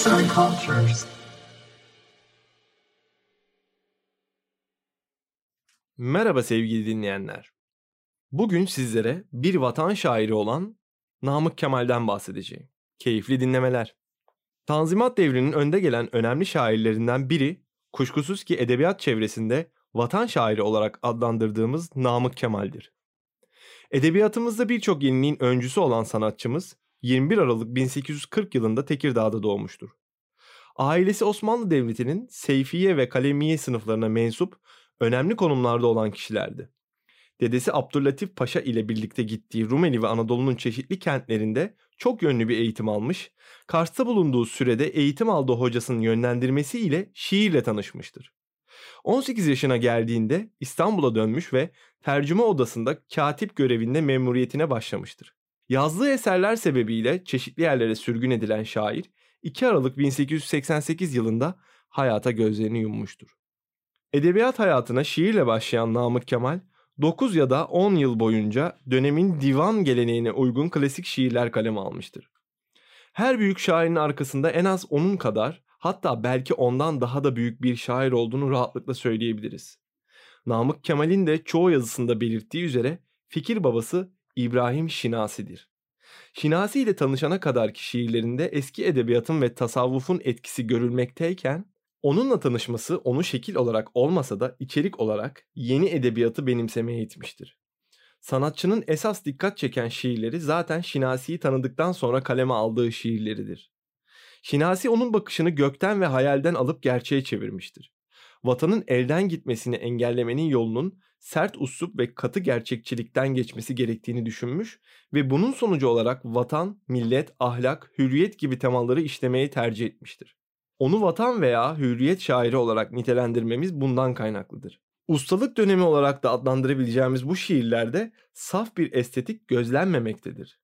Arts and Cultures. Merhaba sevgili dinleyenler. Bugün sizlere bir vatan şairi olan Namık Kemal'den bahsedeceğim. Keyifli dinlemeler. Tanzimat devrinin önde gelen önemli şairlerinden biri, kuşkusuz ki edebiyat çevresinde vatan şairi olarak adlandırdığımız Namık Kemal'dir. Edebiyatımızda birçok yeniliğin öncüsü olan sanatçımız 21 Aralık 1840 yılında Tekirdağ'da doğmuştur. Ailesi Osmanlı Devleti'nin Seyfiye ve Kalemiye sınıflarına mensup önemli konumlarda olan kişilerdi. Dedesi Abdüllatif Paşa ile birlikte gittiği Rumeli ve Anadolu'nun çeşitli kentlerinde çok yönlü bir eğitim almış, Kars'ta bulunduğu sürede eğitim aldığı hocasının yönlendirmesiyle şiirle tanışmıştır. 18 yaşına geldiğinde İstanbul'a dönmüş ve tercüme odasında katip görevinde memuriyetine başlamıştır. Yazdığı eserler sebebiyle çeşitli yerlere sürgün edilen şair 2 Aralık 1888 yılında hayata gözlerini yummuştur. Edebiyat hayatına şiirle başlayan Namık Kemal 9 ya da 10 yıl boyunca dönemin divan geleneğine uygun klasik şiirler kaleme almıştır. Her büyük şairin arkasında en az onun kadar hatta belki ondan daha da büyük bir şair olduğunu rahatlıkla söyleyebiliriz. Namık Kemal'in de çoğu yazısında belirttiği üzere fikir babası İbrahim Şinasi'dir. Şinasi ile tanışana kadarki şiirlerinde eski edebiyatın ve tasavvufun etkisi görülmekteyken onunla tanışması onu şekil olarak olmasa da içerik olarak yeni edebiyatı benimsemeye itmiştir. Sanatçının esas dikkat çeken şiirleri zaten Şinasi'yi tanıdıktan sonra kaleme aldığı şiirleridir. Şinasi onun bakışını gökten ve hayalden alıp gerçeğe çevirmiştir. Vatanın elden gitmesini engellemenin yolunun sert uslup ve katı gerçekçilikten geçmesi gerektiğini düşünmüş ve bunun sonucu olarak vatan, millet, ahlak, hürriyet gibi temaları işlemeyi tercih etmiştir. Onu vatan veya hürriyet şairi olarak nitelendirmemiz bundan kaynaklıdır. Ustalık dönemi olarak da adlandırabileceğimiz bu şiirlerde saf bir estetik gözlenmemektedir.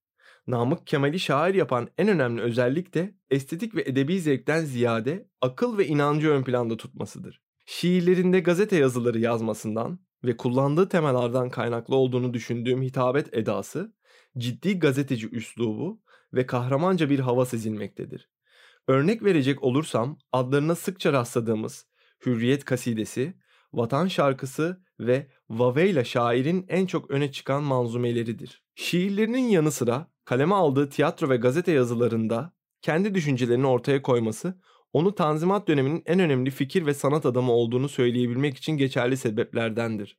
Namık Kemal'i şair yapan en önemli özellik de estetik ve edebi zevkten ziyade akıl ve inancı ön planda tutmasıdır. Şiirlerinde gazete yazıları yazmasından ve kullandığı temalardan kaynaklı olduğunu düşündüğüm hitabet edası, ciddi gazeteci üslubu ve kahramanca bir hava sezilmektedir. Örnek verecek olursam adlarına sıkça rastladığımız Hürriyet Kasidesi, Vatan Şarkısı ve Vaveyla şairin en çok öne çıkan manzumeleridir. Şiirlerinin yanı sıra kaleme aldığı tiyatro ve gazete yazılarında kendi düşüncelerini ortaya koyması onu Tanzimat döneminin en önemli fikir ve sanat adamı olduğunu söyleyebilmek için geçerli sebeplerdendir.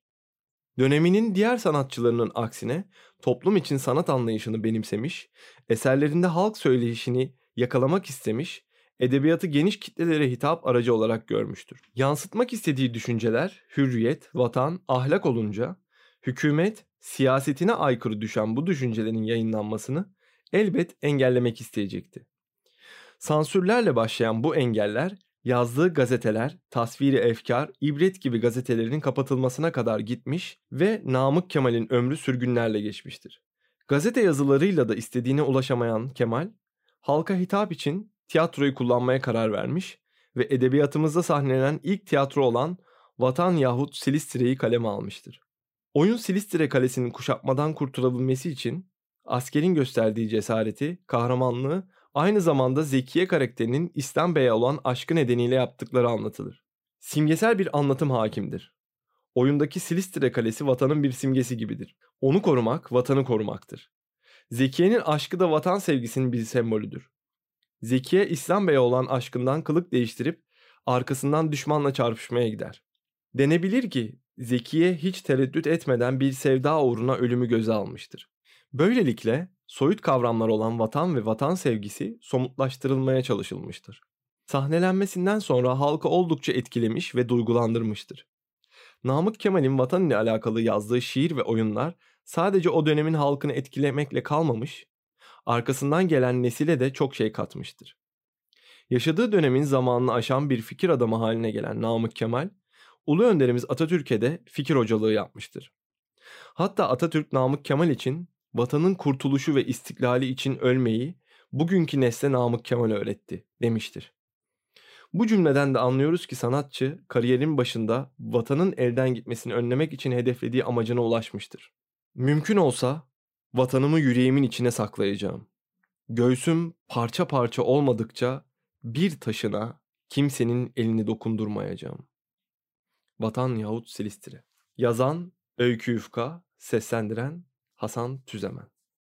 Döneminin diğer sanatçılarının aksine toplum için sanat anlayışını benimsemiş, eserlerinde halk söyleyişini yakalamak istemiş, edebiyatı geniş kitlelere hitap aracı olarak görmüştür. Yansıtmak istediği düşünceler hürriyet, vatan, ahlak olunca hükümet siyasetine aykırı düşen bu düşüncelerin yayınlanmasını elbet engellemek isteyecekti. Sansürlerle başlayan bu engeller yazdığı gazeteler, tasviri efkar, ibret gibi gazetelerin kapatılmasına kadar gitmiş ve Namık Kemal'in ömrü sürgünlerle geçmiştir. Gazete yazılarıyla da istediğine ulaşamayan Kemal, halka hitap için tiyatroyu kullanmaya karar vermiş ve edebiyatımızda sahnelenen ilk tiyatro olan Vatan yahut Silistre'yi kaleme almıştır. Oyun Silistre Kalesi'nin kuşatmadan kurtulabilmesi için askerin gösterdiği cesareti, kahramanlığı aynı zamanda Zekiye karakterinin İslam Bey'e olan aşkı nedeniyle yaptıkları anlatılır. Simgesel bir anlatım hakimdir. Oyundaki Silistre Kalesi vatanın bir simgesi gibidir. Onu korumak, vatanı korumaktır. Zekiye'nin aşkı da vatan sevgisinin bir sembolüdür. Zekiye İslam Bey'e olan aşkından kılık değiştirip arkasından düşmanla çarpışmaya gider. Denebilir ki Zekiye hiç tereddüt etmeden bir sevda uğruna ölümü göze almıştır. Böylelikle soyut kavramlar olan vatan ve vatan sevgisi somutlaştırılmaya çalışılmıştır. Sahnelenmesinden sonra halkı oldukça etkilemiş ve duygulandırmıştır. Namık Kemal'in vatan ile alakalı yazdığı şiir ve oyunlar sadece o dönemin halkını etkilemekle kalmamış, arkasından gelen nesile de çok şey katmıştır. Yaşadığı dönemin zamanını aşan bir fikir adamı haline gelen Namık Kemal, Ulu Önderimiz Atatürk'e de fikir hocalığı yapmıştır. Hatta Atatürk Namık Kemal için vatanın kurtuluşu ve istiklali için ölmeyi bugünkü nesle Namık Kemal öğretti demiştir. Bu cümleden de anlıyoruz ki sanatçı kariyerin başında vatanın elden gitmesini önlemek için hedeflediği amacına ulaşmıştır. Mümkün olsa vatanımı yüreğimin içine saklayacağım. Göğsüm parça parça olmadıkça bir taşına kimsenin elini dokundurmayacağım. Vatan yahut Silistri. Yazan Öykü Yufka, seslendiren Hasan Tüzemen.